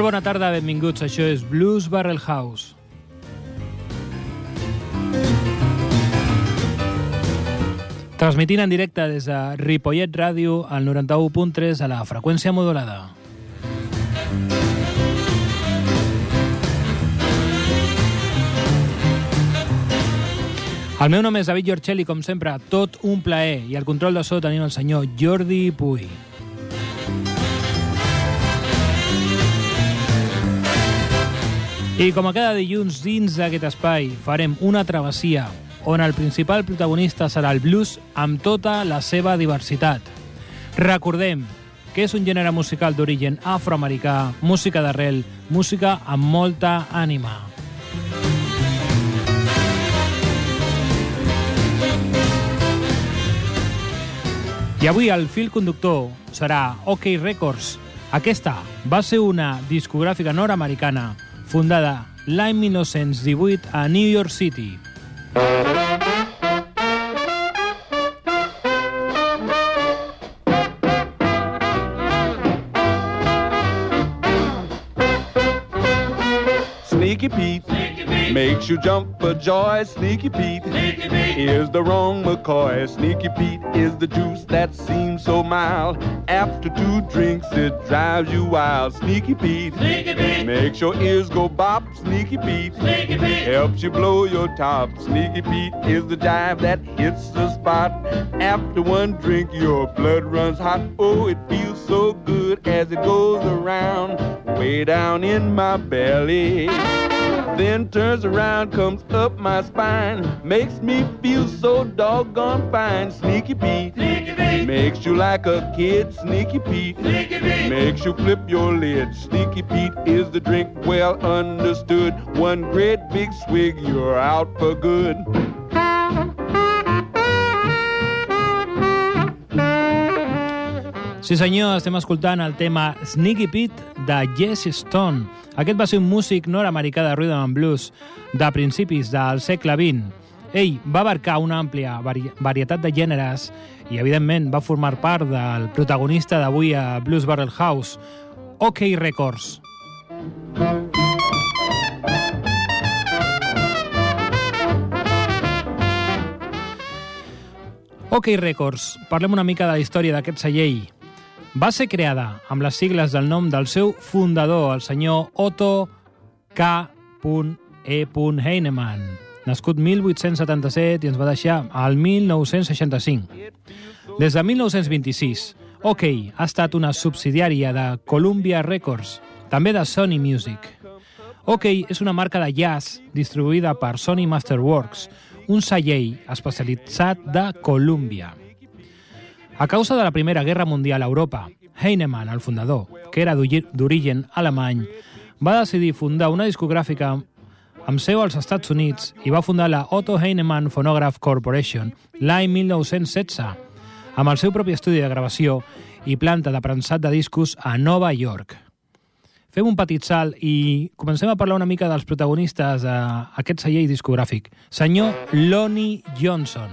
Molt bona tarda, benvinguts. Això és Blues Barrel House. Transmitint en directe des de Ripollet Ràdio al 91.3 a la freqüència modulada. El meu nom és David Giorcelli, com sempre, tot un plaer. I al control de so tenim el senyor Jordi Puy. I com a cada dilluns dins d'aquest espai farem una travessia on el principal protagonista serà el blues amb tota la seva diversitat. Recordem que és un gènere musical d'origen afroamericà, música d'arrel, música amb molta ànima. I avui el fil conductor serà OK Records. Aquesta va ser una discogràfica nord-americana fundada l'any 1918 a New York City. Makes you jump for joy, Sneaky Pete. Here's the wrong McCoy. Sneaky Pete is the juice that seems so mild. After two drinks, it drives you wild. Sneaky Pete. Sneaky Pete Makes your ears go bop. Sneaky Pete. Helps you blow your top. Sneaky Pete is the jive that hits the spot. After one drink, your blood runs hot. Oh, it feels so good as it goes around, way down in my belly. Then turns around, comes up my spine, makes me feel so doggone fine. Sneaky Pete Sneaky Pete. makes you like a kid. Sneaky Pete makes you flip your lid. Sneaky Pete is the drink well understood. One great big swig, you're out for good. Sí senyor, estem escoltant el tema Sneaky Pete de Jesse Stone. Aquest va ser un músic nord-americà de rhythm and blues de principis del segle XX. Ell va abarcar una àmplia vari varietat de gèneres i, evidentment, va formar part del protagonista d'avui a Blues Barrel House, OK Records. OK Records, parlem una mica de la història d'aquest celler. Va ser creada amb les sigles del nom del seu fundador, el senyor Otto K. E. Heinemann, nascut 1877 i ens va deixar al 1965. Des de 1926, OK ha estat una subsidiària de Columbia Records, també de Sony Music. OK és una marca de jazz distribuïda per Sony Masterworks, un celler especialitzat de Columbia. A causa de la Primera Guerra Mundial a Europa, Heinemann, el fundador, que era d'origen alemany, va decidir fundar una discogràfica amb seu als Estats Units i va fundar la Otto Heinemann Phonograph Corporation l'any 1916, amb el seu propi estudi de gravació i planta de prensat de discos a Nova York. Fem un petit salt i comencem a parlar una mica dels protagonistes d'aquest celler discogràfic. Senyor Lonnie Johnson.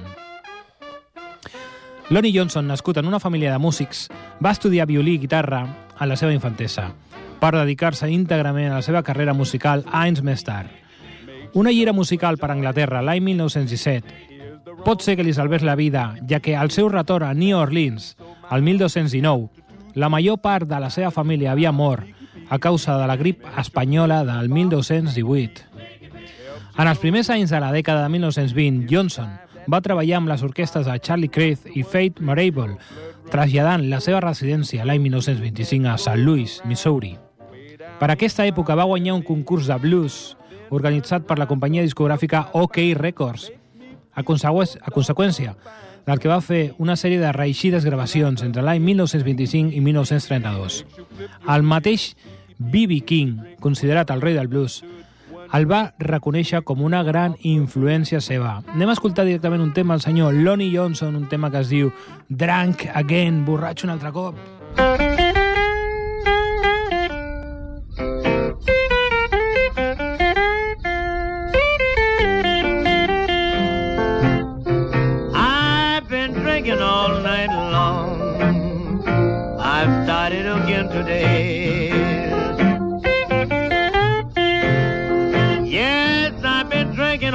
Lonnie Johnson, nascut en una família de músics, va estudiar violí i guitarra a la seva infantesa, per dedicar-se íntegrament a la seva carrera musical anys més tard. Una gira musical per Anglaterra l'any 1917 pot ser que li salvés la vida, ja que al seu retorn a New Orleans, al 1219, la major part de la seva família havia mort a causa de la grip espanyola del 1218. En els primers anys de la dècada de 1920, Johnson va treballar amb les orquestes de Charlie Creeth i Faith Marable, traslladant la seva residència l'any 1925 a St. Louis, Missouri. Per aquesta època va guanyar un concurs de blues organitzat per la companyia discogràfica OK Records, a, a conseqüència del que va fer una sèrie de reeixides gravacions entre l'any 1925 i 1932. El mateix B.B. King, considerat el rei del blues, el va reconèixer com una gran influència seva. Anem a escoltar directament un tema del senyor Lonnie Johnson, un tema que es diu Drunk Again, borratxo un altre cop. I've been drinking all night long. I've started again today.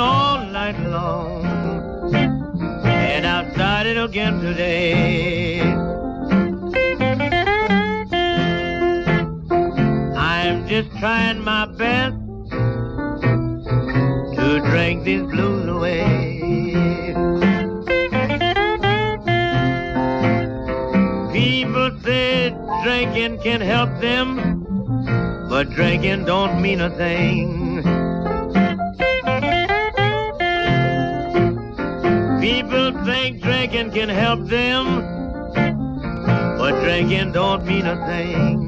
All night long. And I've started again today. I'm just trying my best to drink these blues away. People say drinking can help them, but drinking don't mean a thing. People think drinking can help them, but drinking don't mean a thing.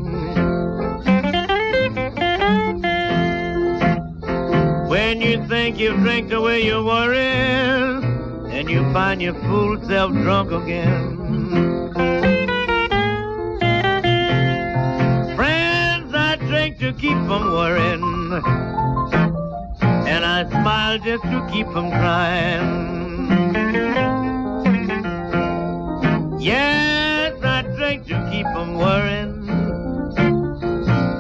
When you think you've drank away your worries, and you find your fool self drunk again. Friends, I drink to keep from worrying, and I smile just to keep from crying. Yes, I drink to keep from worrying.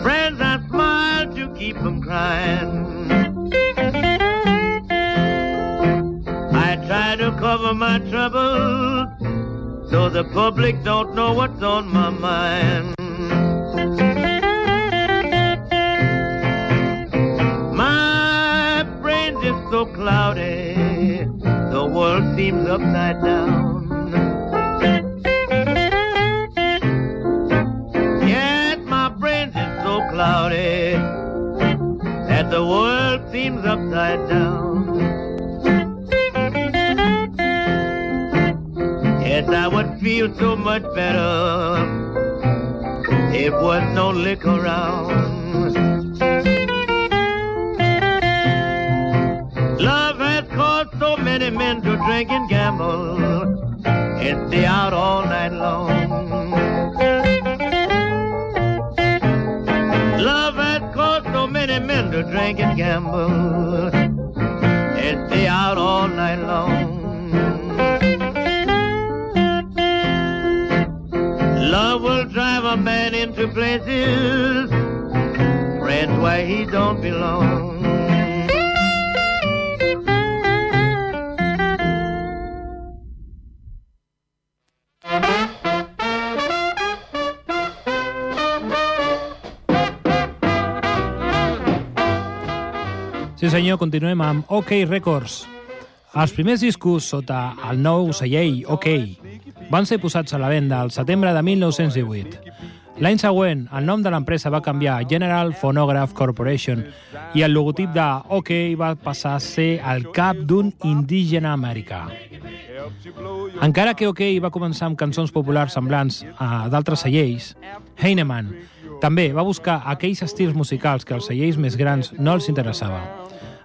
Friends, I smile to keep from crying. I try to cover my troubles so the public don't know what's on my mind. My brain is so cloudy, the world seems upside down. Feel so much better if was no liquor around. Love has caused so many men to drink and gamble and stay out all night long. Love has caused so many men to drink and gamble places, friends, where he don't belong. Sí senyor, continuem amb OK Records. Els primers discos sota el nou celler OK van ser posats a la venda al setembre de 1918. L'any següent, el nom de l'empresa va canviar a General Phonograph Corporation i el logotip de OK va passar a ser el cap d'un indígena americà. Encara que OK va començar amb cançons populars semblants a d'altres cellers, Heinemann també va buscar aquells estils musicals que als cellers més grans no els interessava.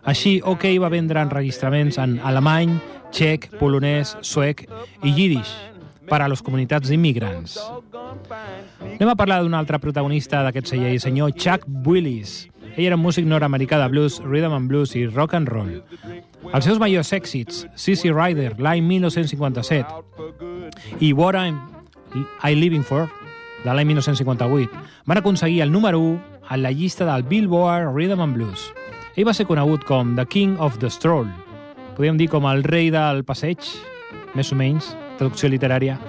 Així, OK va vendre enregistraments en alemany, txec, polonès, suec i yiddish per a les comunitats immigrants. Anem a parlar d'un altre protagonista d'aquest celler, el senyor Chuck Willis. Ell era un músic nord-americà de blues, rhythm and blues i rock and roll. Els seus majors èxits, Sissy Rider, l'any 1957, i What I'm I Living For, de l'any 1958, van aconseguir el número 1 en la llista del Billboard Rhythm and Blues. Ell va ser conegut com The King of the Stroll, podríem dir com el rei del passeig, més o menys, traducció literària.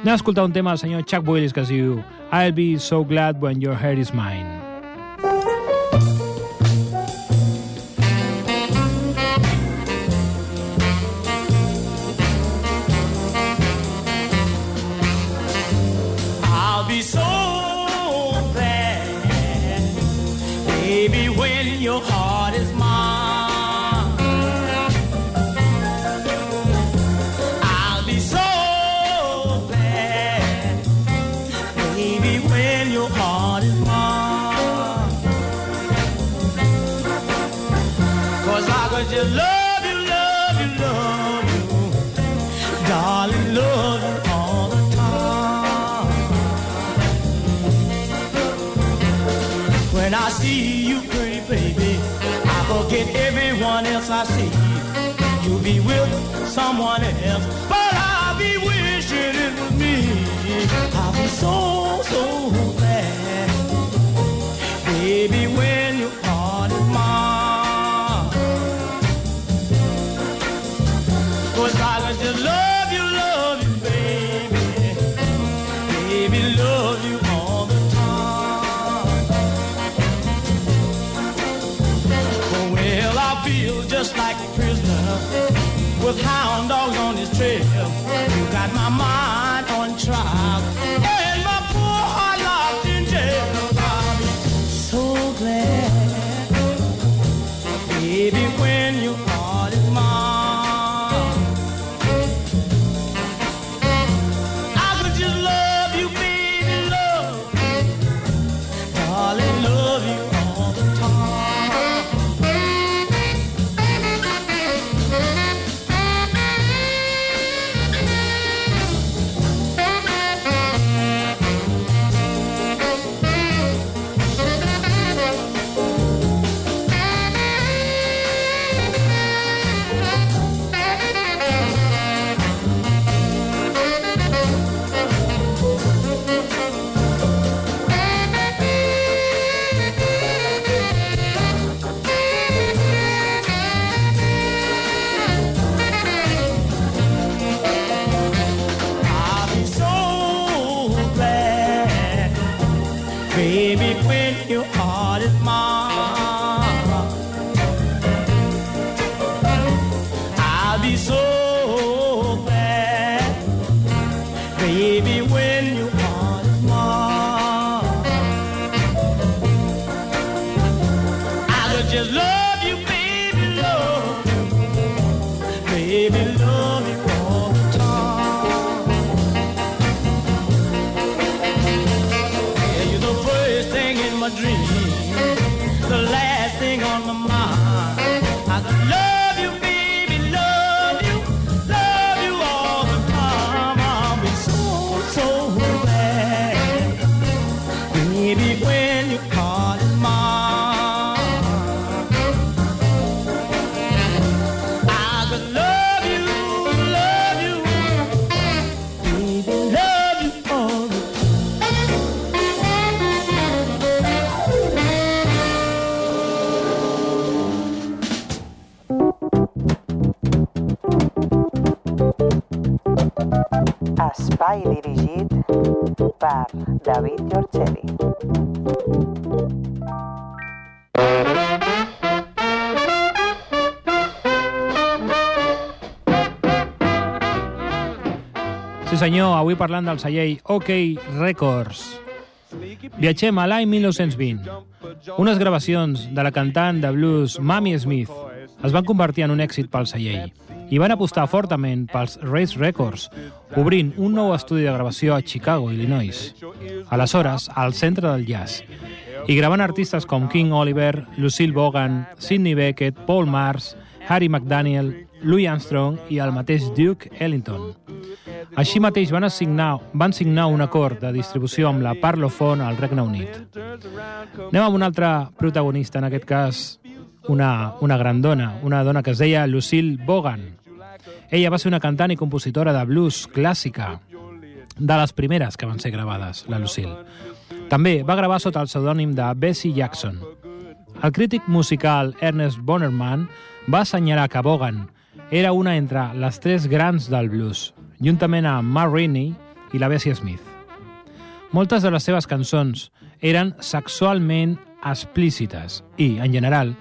Anem a escoltar un tema del senyor Chuck Willis que es diu I'll be so glad when your hair is mine. with someone else, but I'll be wishing it was me. I'll be so, so glad, baby, when you parted mine. Cause I just love you, love you, baby, baby, love you. all the time. Well, I feel Just like a prisoner mine. hound dogs on this trail. You got my mind on trial. Dream, the last thing on my mind. Avui parlant del celler OK Records. Viatgem a l'any 1920. Unes gravacions de la cantant de blues Mamie Smith es van convertir en un èxit pel celler i van apostar fortament pels Race Records, obrint un nou estudi de gravació a Chicago, Illinois. Aleshores, al centre del jazz, i gravant artistes com King Oliver, Lucille Bogan, Sidney Beckett, Paul Mars, Harry McDaniel, Louis Armstrong i el mateix Duke Ellington. Així mateix van, assignar, van signar un acord de distribució amb la Parlophone al Regne Unit. Anem amb una altra protagonista, en aquest cas una, una gran dona, una dona que es deia Lucille Bogan. Ella va ser una cantant i compositora de blues clàssica, de les primeres que van ser gravades, la Lucille. També va gravar sota el pseudònim de Bessie Jackson. El crític musical Ernest Bonerman va assenyalar que Bogan era una entre les tres grans del blues, juntament amb Ma Rainey i la Bessie Smith. Moltes de les seves cançons eren sexualment explícites i, en general,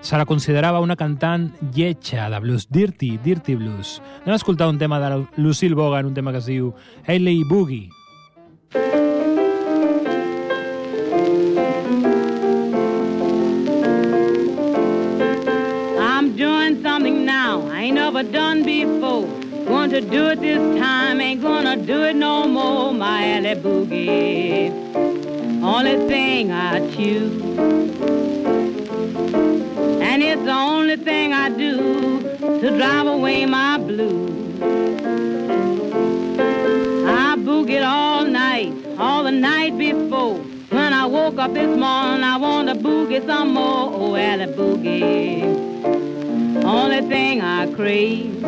se la considerava una cantant lletja de blues, dirty, dirty blues. Anem a escoltar un tema de Lucille Bogan, un tema que es diu Hailey Boogie. Ain't never done before. Going to do it this time, ain't gonna do it no more. My alley boogie, only thing I choose. And it's the only thing I do to drive away my blues. I boogied all night, all the night before. When I woke up this morning, I want to boogie some more. Oh, alley boogie, only thing I crave.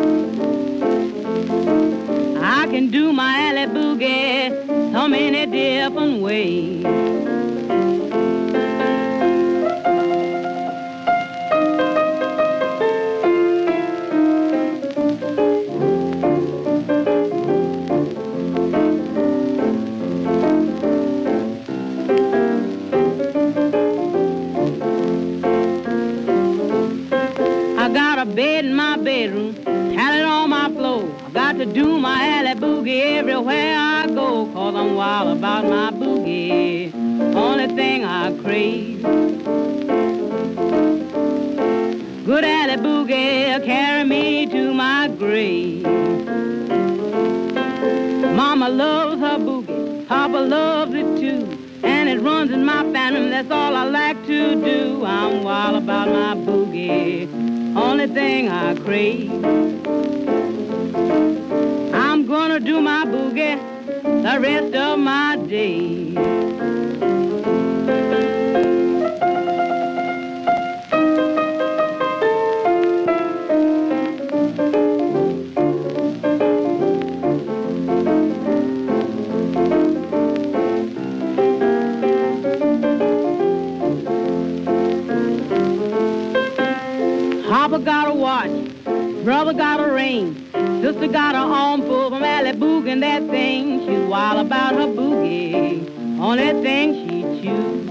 I can do my alley boogie so many different ways. to do my alley boogie everywhere I go, cause I'm wild about my boogie. Only thing I crave. Good alley boogie, carry me to my grave. Mama loves her boogie, Papa loves it too. And it runs in my family, that's all I like to do. I'm wild about my boogie, only thing I crave my boogie the rest of my days. Papa got a watch, brother got a ring, sister got her armful from that thing. She's wild about her boogie, on that thing she chews.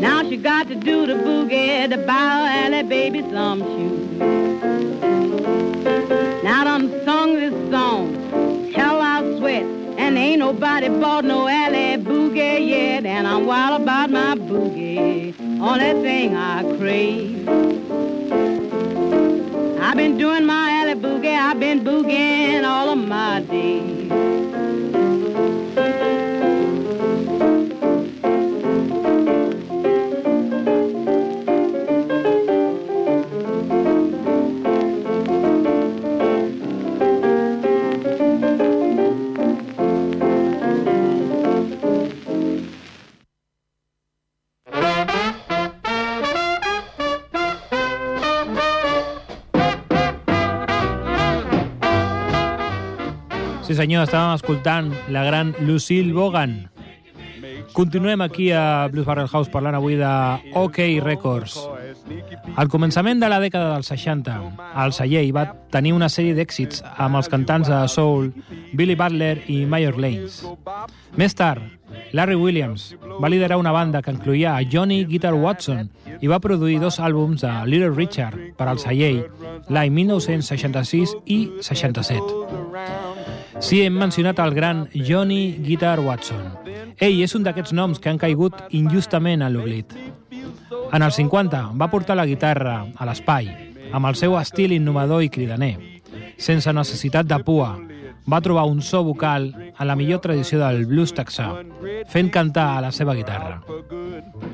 Now she got to do the boogie buy her Allie baby some shoes. Now done sung this song, hell I sweat, and ain't nobody bought no Allie boogie yet, and I'm wild about my boogie, on that thing I crave. I've been doing my alley boogin' all senyor, estàvem escoltant la gran Lucille Bogan. Continuem aquí a Blues Barrel House parlant avui de OK Records. Al començament de la dècada dels 60, el celler va tenir una sèrie d'èxits amb els cantants de soul Billy Butler i Mayor Lanes. Més tard, Larry Williams va liderar una banda que incluïa a Johnny Guitar Watson i va produir dos àlbums de Little Richard per al celler l'any 1966 i 67. Sí, hem mencionat el gran Johnny Guitar Watson. Ell és un d'aquests noms que han caigut injustament a l'oblit. En els 50 va portar la guitarra a l'espai, amb el seu estil innovador i cridaner. Sense necessitat de pua, va trobar un so vocal en la millor tradició del blues texà, fent cantar a la seva guitarra.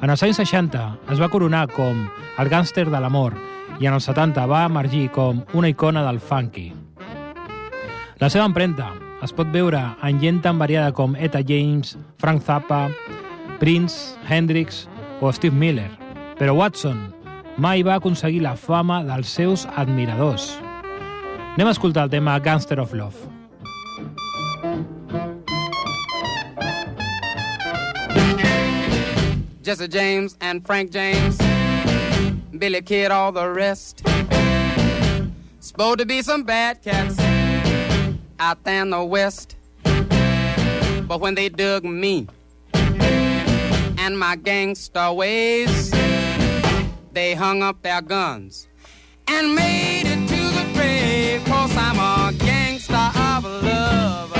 En els anys 60 es va coronar com el gàngster de l'amor i en els 70 va emergir com una icona del funky. La seva empremta es pot veure en gent tan variada com Etta James, Frank Zappa, Prince, Hendrix o Steve Miller. Però Watson mai va aconseguir la fama dels seus admiradors. Anem a escoltar el tema Gangster of Love. Jesse James and Frank James, Billy Kid, all the rest. Supposed to be some bad cats out there in the West. But when they dug me and my gangster ways, they hung up their guns and made it to the grave. Cause I'm a gangster of love.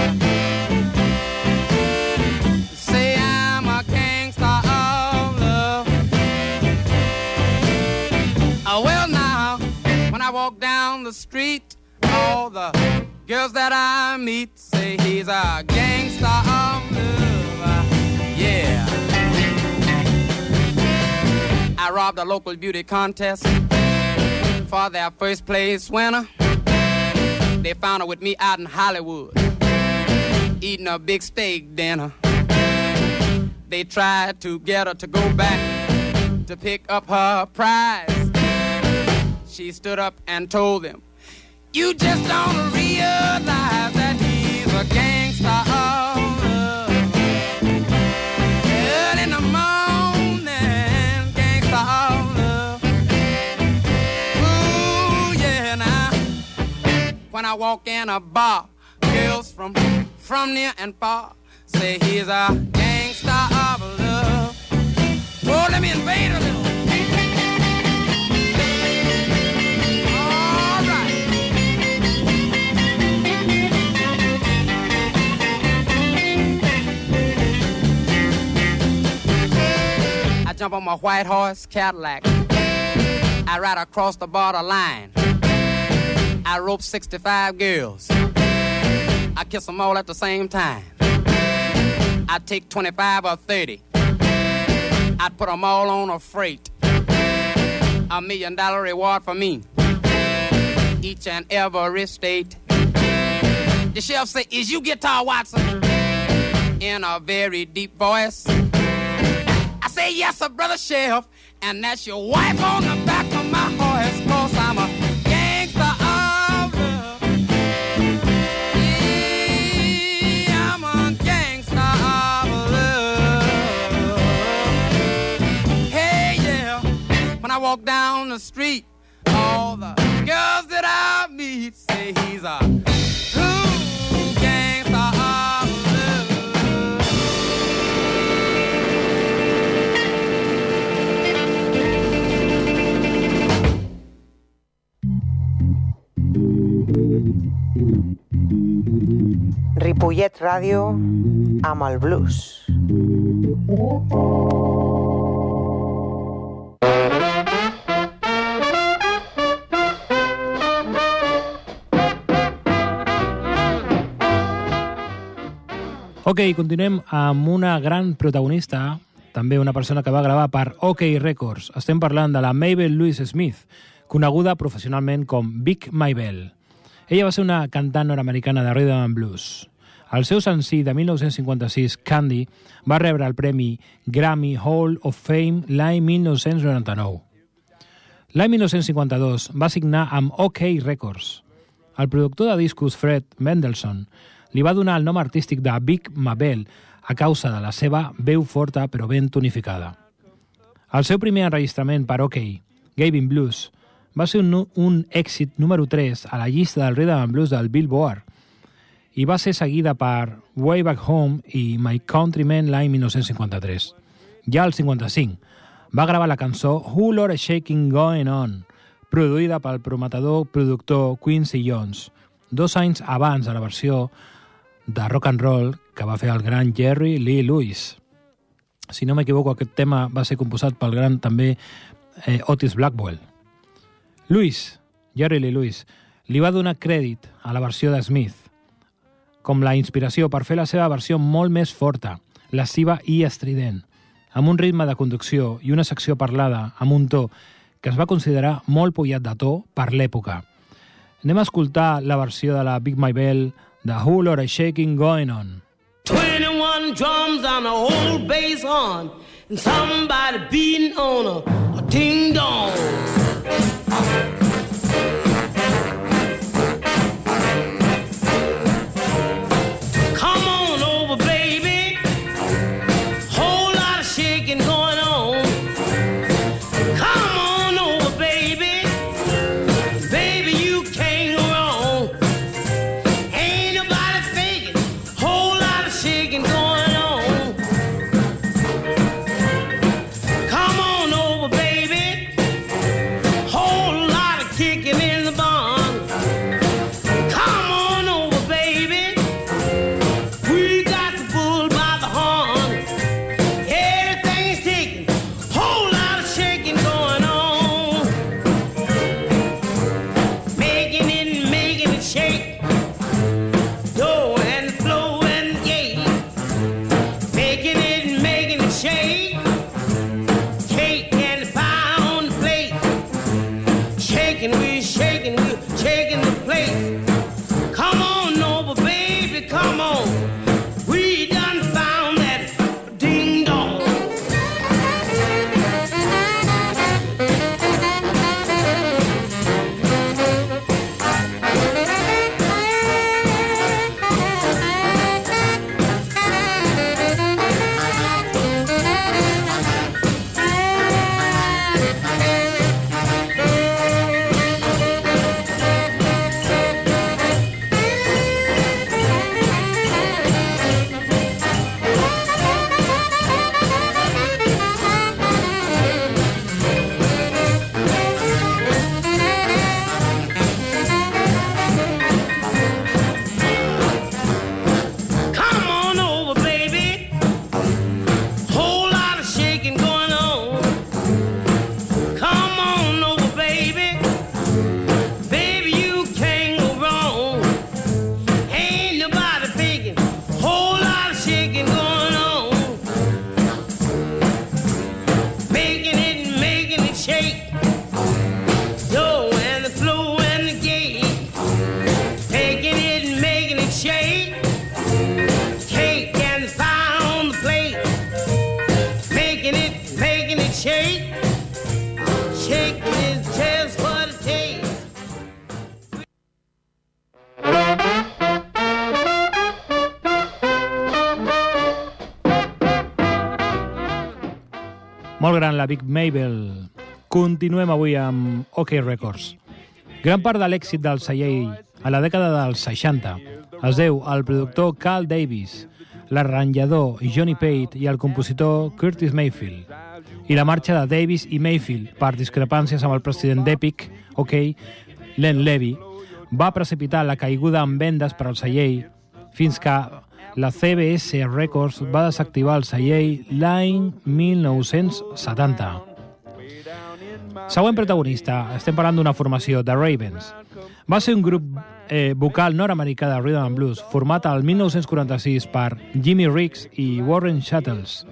Say I'm a gangster of love. Oh, well, now, when I walk down the street, all the girls that I meet say he's a gangster of love. Yeah. I robbed a local beauty contest for their first place winner. They found her with me out in Hollywood, eating a big steak dinner. They tried to get her to go back to pick up her prize. She stood up and told them, You just don't realize that he's a gangster of love. Early in the morning, gangster of love. Ooh, yeah, now. When I walk in a bar, girls from from near and far say he's a gangster of love. Oh, let me invade a jump on my white horse Cadillac. I ride across the border line. I rope 65 girls. I kiss them all at the same time. I take 25 or 30. I put them all on a freight. A million dollar reward for me. Each and every state. The sheriff say, is you Guitar Watson? In a very deep voice. Say, yes, a brother sheriff. And that's your wife on the back of my horse. Cause I'm a gangster of love. Yeah, I'm a gangster of love. Hey, yeah. When I walk down the street, all the girls that I meet say he's a Ripollet Ràdio amb el blues. Ok, continuem amb una gran protagonista, també una persona que va gravar per OK Records. Estem parlant de la Mabel Louise Smith, coneguda professionalment com Big Mabel. Ella va ser una cantant nord-americana de rhythm and blues. El seu senzill de 1956, Candy, va rebre el premi Grammy Hall of Fame l'any 1999. L'any 1952 va signar amb OK Records. El productor de discos Fred Mendelssohn li va donar el nom artístic de Big Mabel a causa de la seva veu forta però ben tonificada. El seu primer enregistrament per OK, Gavin Blues, va ser un, un èxit número 3 a la llista del Rhythm and Blues del Billboard i va ser seguida per Way Back Home i My Countrymen l'any 1953. Ja al 55 va gravar la cançó Who Lot of Shaking Going On, produïda pel prometedor productor Quincy Jones, dos anys abans de la versió de rock and roll que va fer el gran Jerry Lee Lewis. Si no m'equivoco, aquest tema va ser composat pel gran també eh, Otis Blackwell. Lewis, Jerry Lee Lewis, li va donar crèdit a la versió de Smith com la inspiració per fer la seva versió molt més forta, lasciva i estrident, amb un ritme de conducció i una secció parlada amb un to que es va considerar molt pujat de to per l'època. Anem a escoltar la versió de la Big My Bell de Who Lot of Shaking Going On. 21 drums on a old bass horn, and somebody beating on a, a ding Molt gran la Big Mabel. Continuem avui amb OK Records. Gran part de l'èxit del celler a la dècada dels 60 es deu al productor Carl Davis, l'arranjador Johnny Pate i el compositor Curtis Mayfield. I la marxa de Davis i Mayfield, per discrepàncies amb el president d'Epic, OK, Len Levy, va precipitar la caiguda en vendes per al celler fins que la CBS Records va desactivar el celler l'any 1970. Següent protagonista, estem parlant d'una formació, The Ravens. Va ser un grup eh, vocal nord-americà de rhythm and blues format al 1946 per Jimmy Riggs i Warren Shuttles.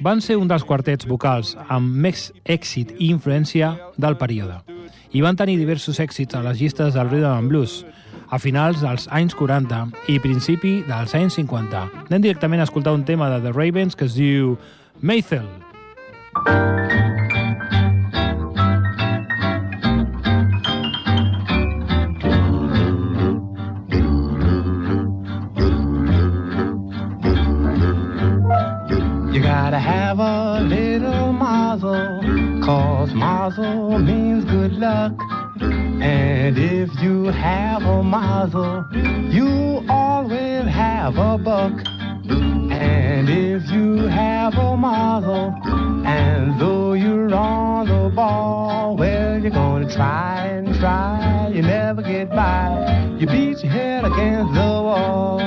Van ser un dels quartets vocals amb més èxit i influència del període i van tenir diversos èxits a les llistes del rhythm and blues a finals dels anys 40 i principi dels anys 50. Anem directament a escoltar un tema de The Ravens que es diu gotta have a little cause mazel means good luck. And if you have a mazel, you always have a buck. And if you have a mazel, and though you're on the ball, well, you're gonna try and try, you never get by. You beat your head against the wall.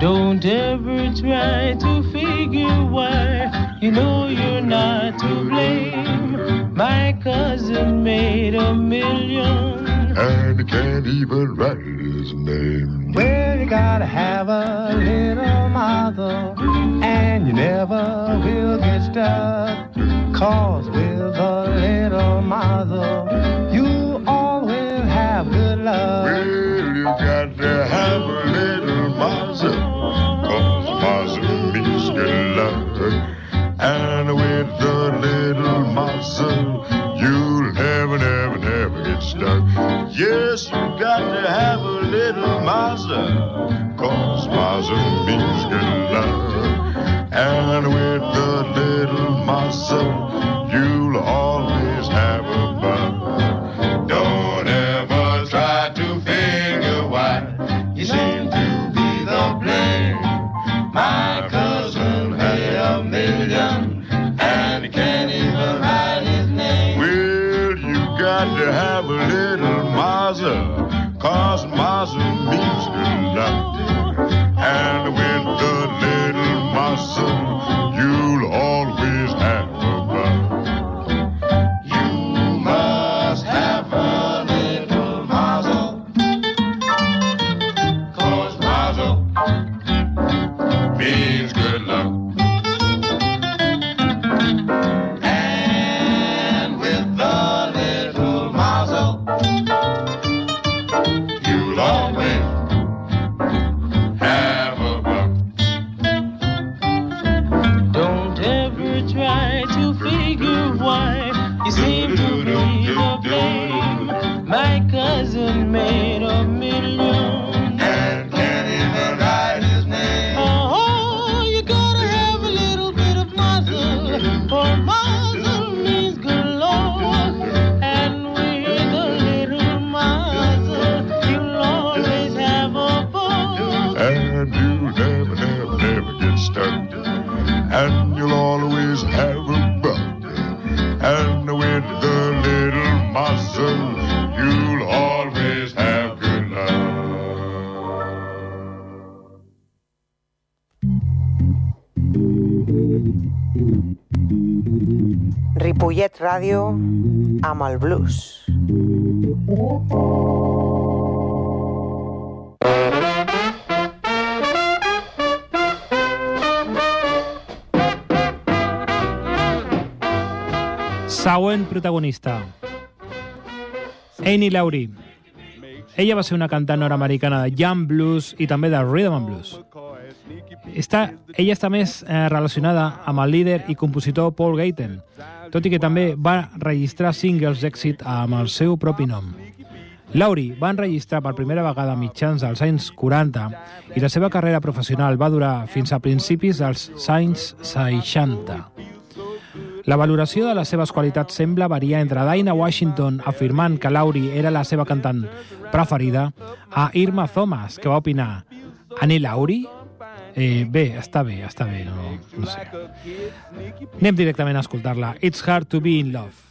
Don't ever try to figure why you know you're not to blame. My cousin made a million. and he can't even write his name. Well, you gotta have a little mother, and you never will get stuck. Cause with a little mother, you always have good luck. Well, you got to have a little mazel, cause mazel means good luck. And with a little mazel, you'll never, never, never get stuck. Yes, you got to have a little mazel, cause mazel means good luck. And with a little mazel, you'll always Oh. Blues. Següent protagonista. Annie Laurie. Ella va ser una cantant nord-americana de jam blues i també de rhythm and blues. Està, ella està més eh, relacionada amb el líder i compositor Paul Gaten, tot i que també va registrar singles d'èxit amb el seu propi nom. Laurie va enregistrar per primera vegada a mitjans dels anys 40 i la seva carrera professional va durar fins a principis dels anys 60. La valoració de les seves qualitats sembla variar entre Dinah Washington afirmant que Laurie era la seva cantant preferida a Irma Thomas, que va opinar Annie Laurie? Eh, bé, està bé, està bé, no, no sé. Anem directament a escoltar-la. It's hard to be in love.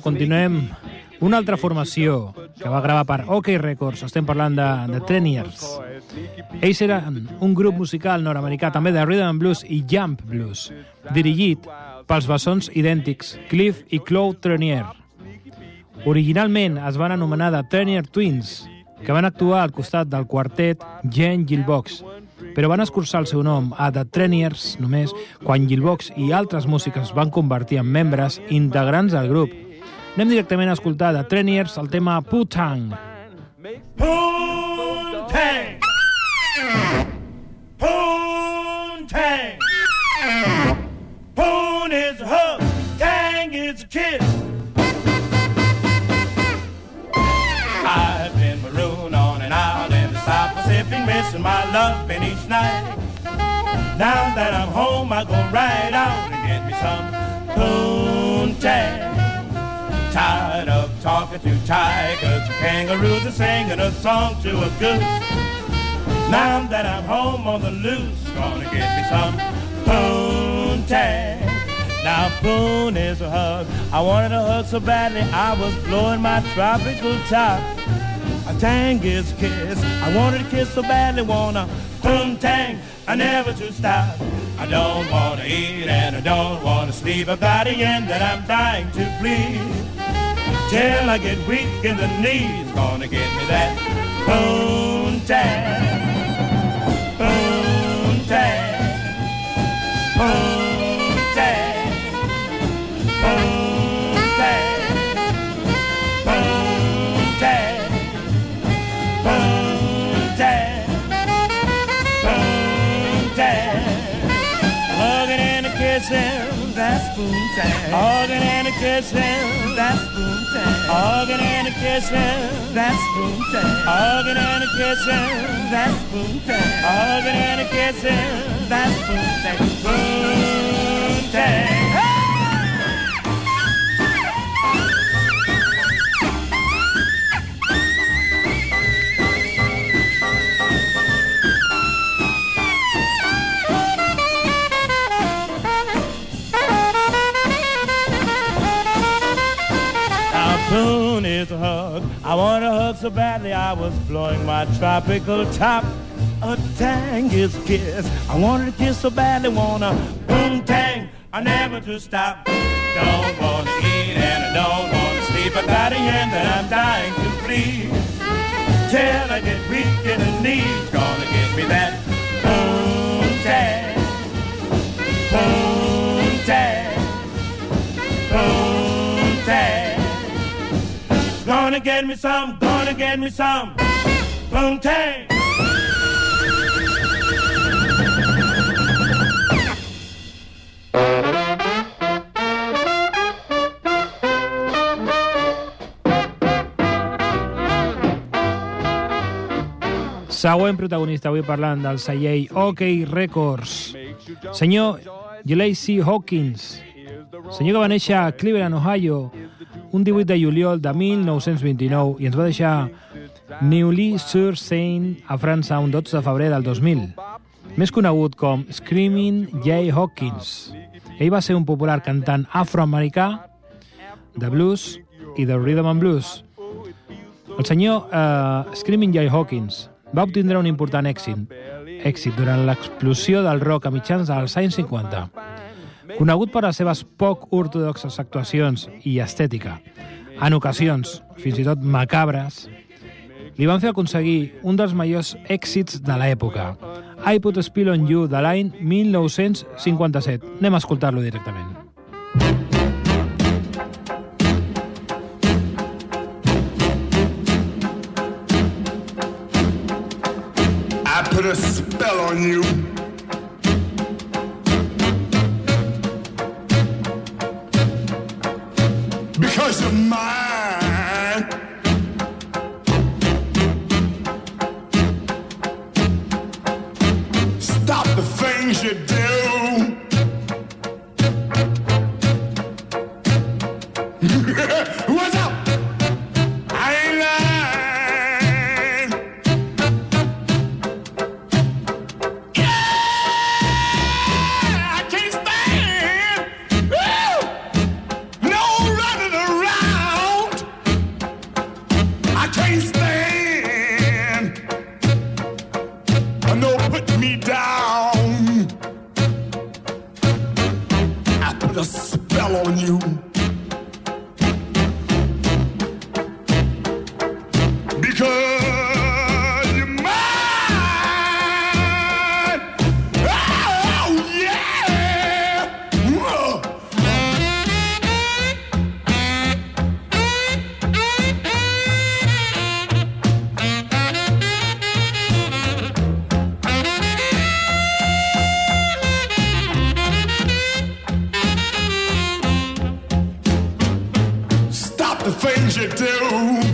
Continuem. Una altra formació que va gravar per OK Records, estem parlant de, de Treniers. Ells eren un grup musical nord-americà també de Rhythm Blues i Jump Blues, dirigit pels bessons idèntics Cliff i Claude Trenier. Originalment es van anomenar The Trenier Twins, que van actuar al costat del quartet Jen Gilbox, però van escurçar el seu nom a The Treniers només quan Gilbox i altres músics es van convertir en membres integrants del grup. Anem directament a escoltar The Treniers el tema Putang. Poontang. Poontang. Poon is a hug, tang is a kiss. I've been marooned on an island in the South Pacific, missing my loving each night. Now that I'm home, I go right out and get me some poontang. Tired of talking to tigers, kangaroos, are singing a song to a goose. Now that I'm home on the loose, gonna get me some poontang. Now poon is a hug. I wanted a hug so badly I was blowing my tropical top. A tang is a kiss. I wanted a kiss so badly, wanna poontang. I never to stop. I don't wanna eat and I don't wanna sleep. Got a yen that I'm dying to please. Till I get weak in the knees, gonna get me that poontang. Poontang. Poontang. time. Organ and a kitchen, that's boom time. Organ and a kitchen, that's boom time. Organ and a kitchen, that's boom time. Organ and a kitchen, that's boom time. Boom. I want to hug so badly I was blowing my tropical top. A tang is kiss. I wanted to kiss so badly, wanna boom tang. I never to stop. Don't want to eat and I don't want to sleep. I got a hand that I'm dying to please. Till I get weak in the knees, gonna get me that boom tang, boom tang, boom. Gonna get me some, gonna get me some. Boom tang. Següent protagonista avui parlant del celler OK Records. Senyor Gilacey Hawkins. Senyor que va néixer a Cleveland, Ohio, un 18 de juliol de 1929 i ens va deixar Neuilly-sur-Seine a França un 12 de febrer del 2000. Més conegut com Screaming Jay Hawkins. Ell va ser un popular cantant afroamericà de blues i de rhythm and blues. El senyor eh, Screaming Jay Hawkins va obtindre un important èxit, èxit durant l'explosió del rock a mitjans dels anys 50. Conegut per les seves poc ortodoxes actuacions i estètica, en ocasions fins i tot macabres, li van fer aconseguir un dels majors èxits de l'època, I Put a Spill on You, de l'any 1957. Anem a escoltar-lo directament. I put a spell on you. You do.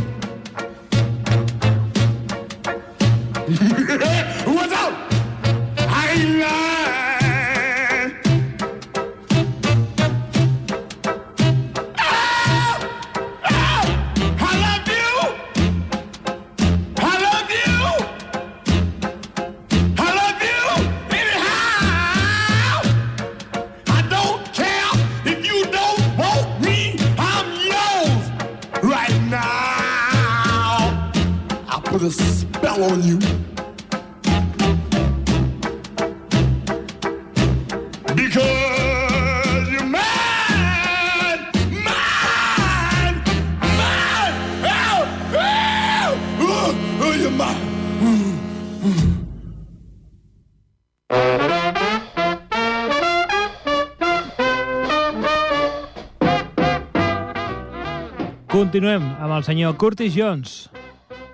Continuem amb el senyor Curtis Jones,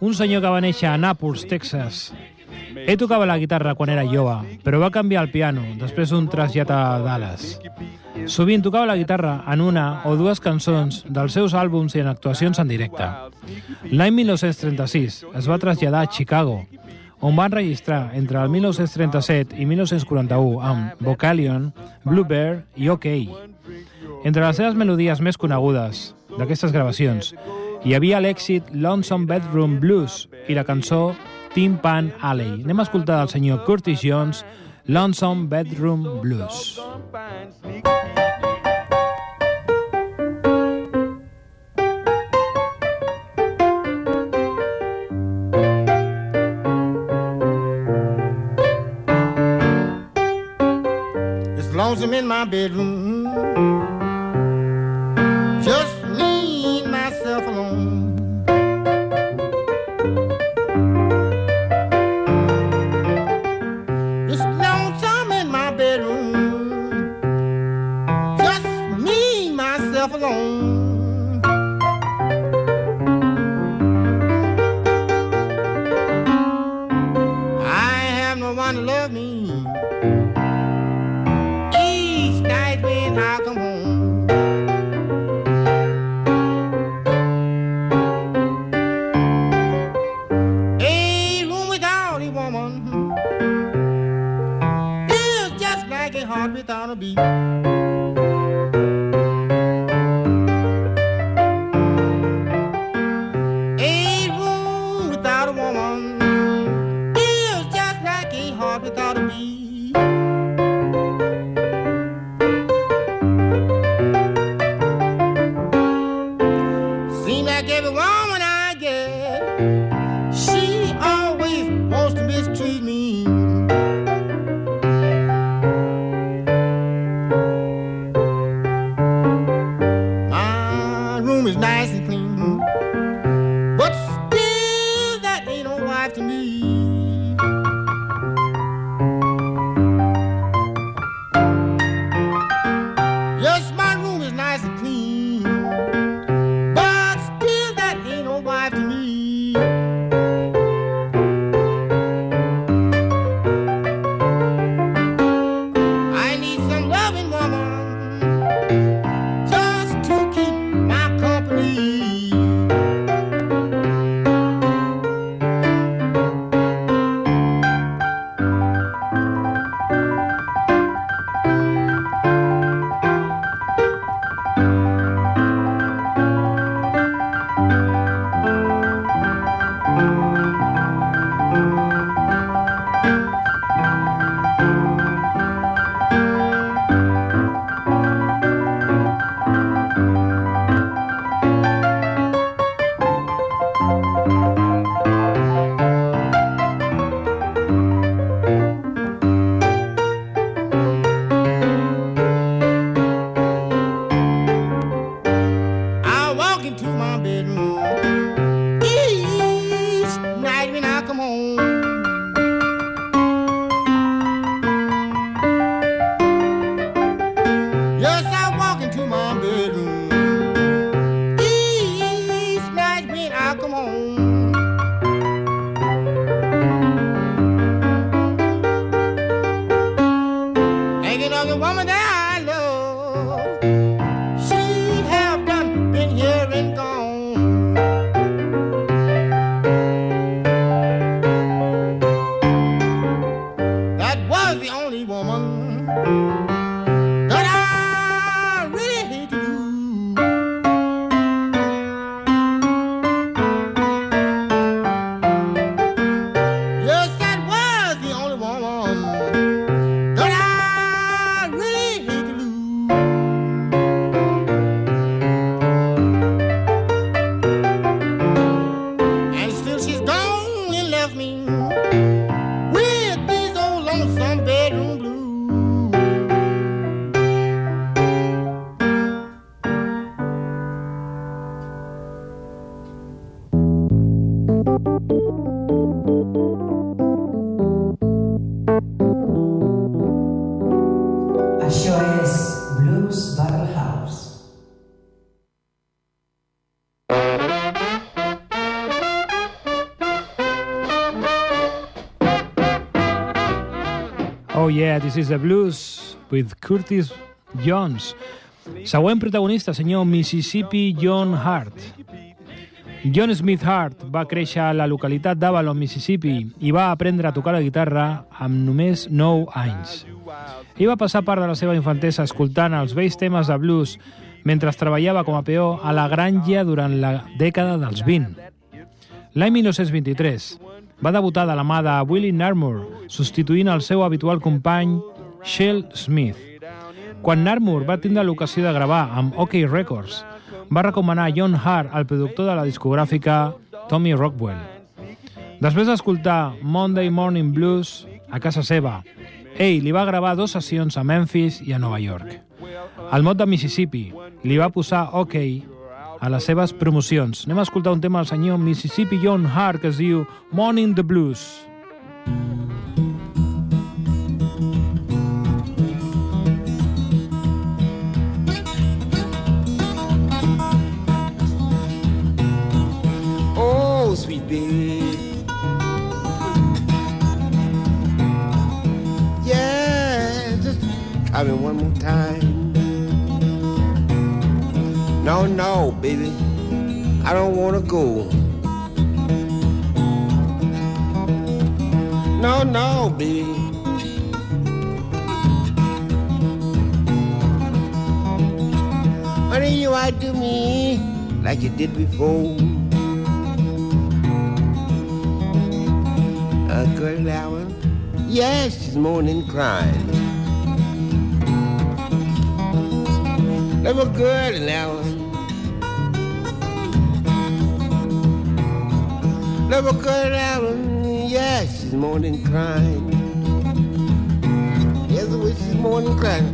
un senyor que va néixer a Nàpols, Texas. Ell tocava la guitarra quan era jove, però va canviar al piano després d'un trasllat a Dallas. Sovint tocava la guitarra en una o dues cançons dels seus àlbums i en actuacions en directe. L'any 1936 es va traslladar a Chicago, on va enregistrar entre el 1937 i 1941 amb Vocalion, Blue Bear i OK. Entre les seves melodies més conegudes d'aquestes gravacions hi havia l'èxit Lonesome Bedroom Blues i la cançó Tin Pan Alley. Anem a escoltar del senyor Curtis Jones Lonesome Bedroom Blues. It's lonesome in my bedroom. The only woman this is the blues with Curtis Jones. Següent protagonista, senyor Mississippi John Hart. John Smith Hart va créixer a la localitat d'Avalon, Mississippi, i va aprendre a tocar la guitarra amb només 9 anys. Ell va passar part de la seva infantesa escoltant els vells temes de blues mentre treballava com a peó a la granja durant la dècada dels 20. L'any 1923 va debutar de la mà de Willie Narmore, substituint el seu habitual company Shell Smith. Quan Narmore va tindre l'ocasió de gravar amb OK Records, va recomanar John Hart al productor de la discogràfica Tommy Rockwell. Després d'escoltar Monday Morning Blues a casa seva, ell li va gravar dues sessions a Memphis i a Nova York. El mot de Mississippi li va posar OK a les seves promocions. Anem a escoltar un tema del senyor Mississippi John Hart que es diu Morning the Blues. Oh, sweet baby. Yeah, just try me one more time. No, no, baby. I don't want to go. No, no, baby. Honey, you ought to me like you did before. A girl one, yes, she's moaning, crying. That girl in that one, yes, she's moaning, crying. Yes, the way she's moaning, crying.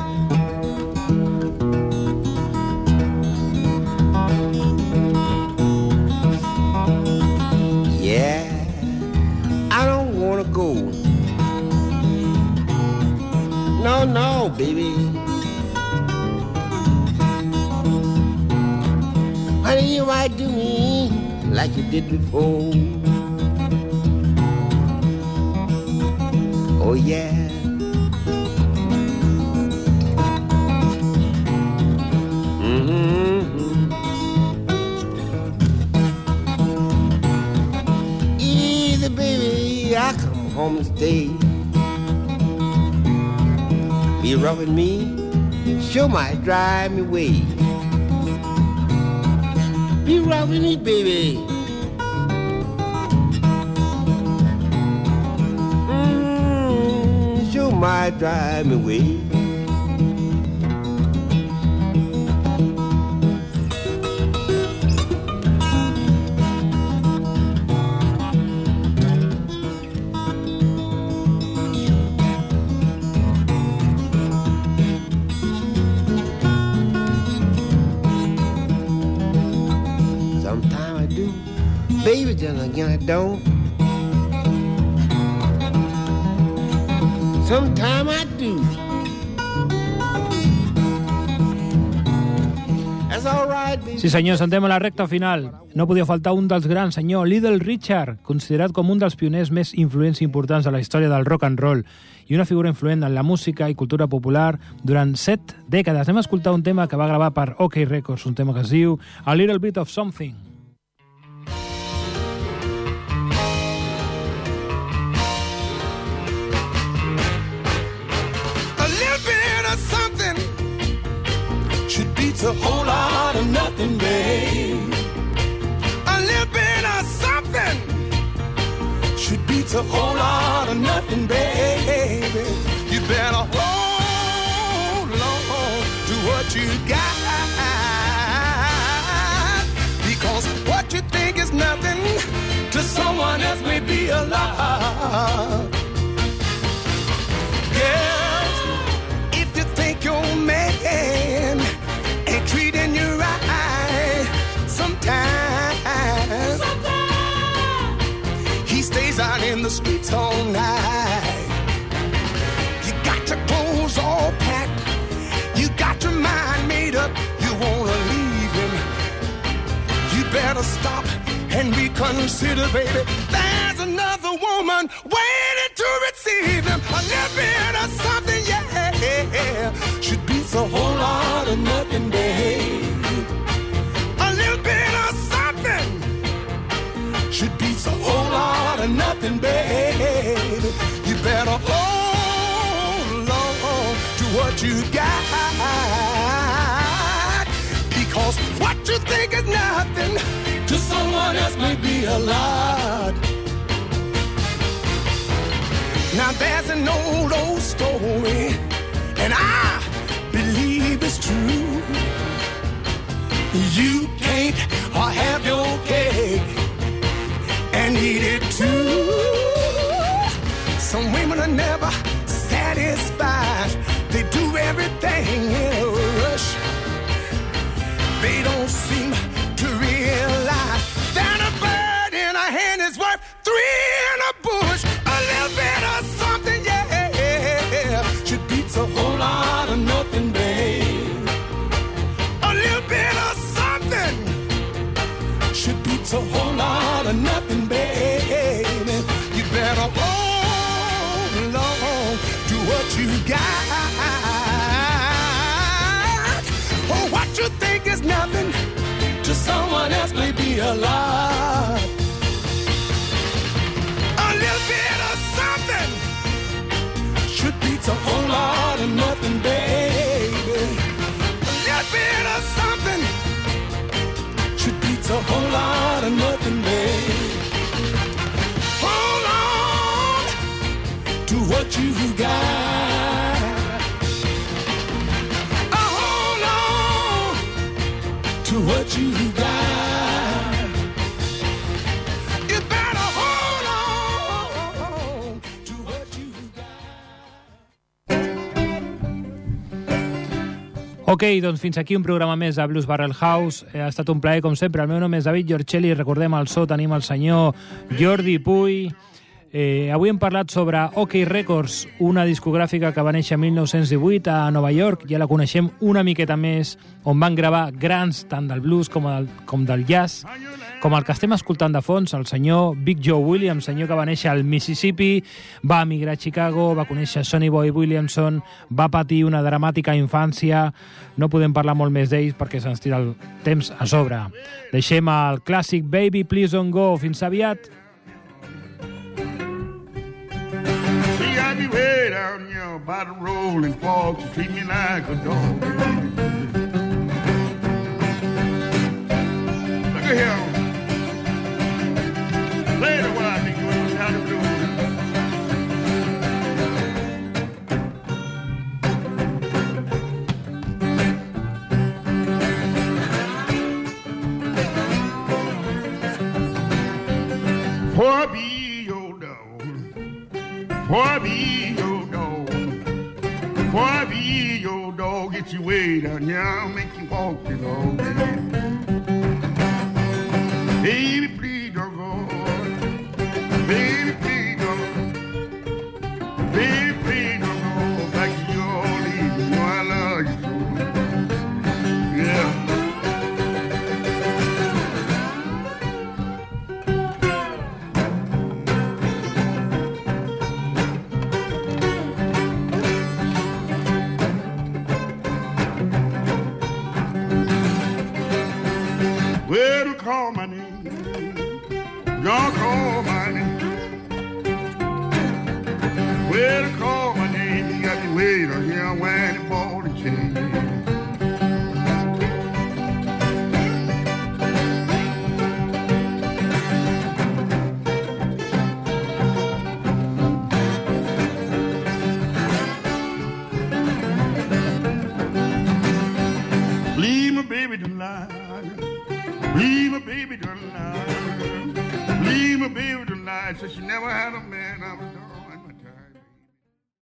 Yeah, I don't wanna go. No, no, baby. Honey, you might do me like you did before. Oh, yeah. Mm-hmm. Easy, baby, I come home and stay. Be rubbing me, sure might drive me away. Be rubbing me, baby. Might drive me away. Sometimes I do, baby, then again I don't. Sometimes I do. Sí senyors, entrem a la recta final. No podia faltar un dels grans, senyor Little Richard, considerat com un dels pioners més influents i importants de la història del rock and roll i una figura influent en la música i cultura popular durant set dècades. Anem a escoltar un tema que va gravar per OK Records, un tema que es diu A Little Bit of Something. Beat a whole lot of nothing, babe. A little bit of something should beat a whole lot of nothing, baby. You better hold on to what you got. And reconsider, baby. There's another woman waiting to receive him. A little bit of something, yeah, should be a whole lot of nothing, babe. A little bit of something should be a whole lot of nothing, babe. You better hold on to what you got. Because what you think is nothing be a lot. Now there's an old, old story, and I believe it's true. You can't have your cake and eat it too. Some women are never satisfied. They do everything in a rush. They don't alive. Ok, doncs fins aquí un programa més a Blues Barrel House. Eh, Ha estat un plaer, com sempre. El meu nom és David Giorcelli. Recordem al so tenim el senyor Jordi Puy. Eh, avui hem parlat sobre OK Records, una discogràfica que va néixer en 1918 a Nova York. Ja la coneixem una miqueta més, on van gravar grans tant del blues com del, com del jazz. Com el que estem escoltant de fons, el senyor Big Joe Williams, senyor que va néixer al Mississippi, va emigrar a Chicago, va conèixer Sonny Boy Williamson, va patir una dramàtica infància. No podem parlar molt més d'ells perquè se'ns tira el temps a sobre. Deixem el clàssic Baby Please Don't Go. Fins aviat. See, I treat me like a dog. Look. For be your dog. For be your dog. For be your dog. Get your way down. I'll make you walk the dog.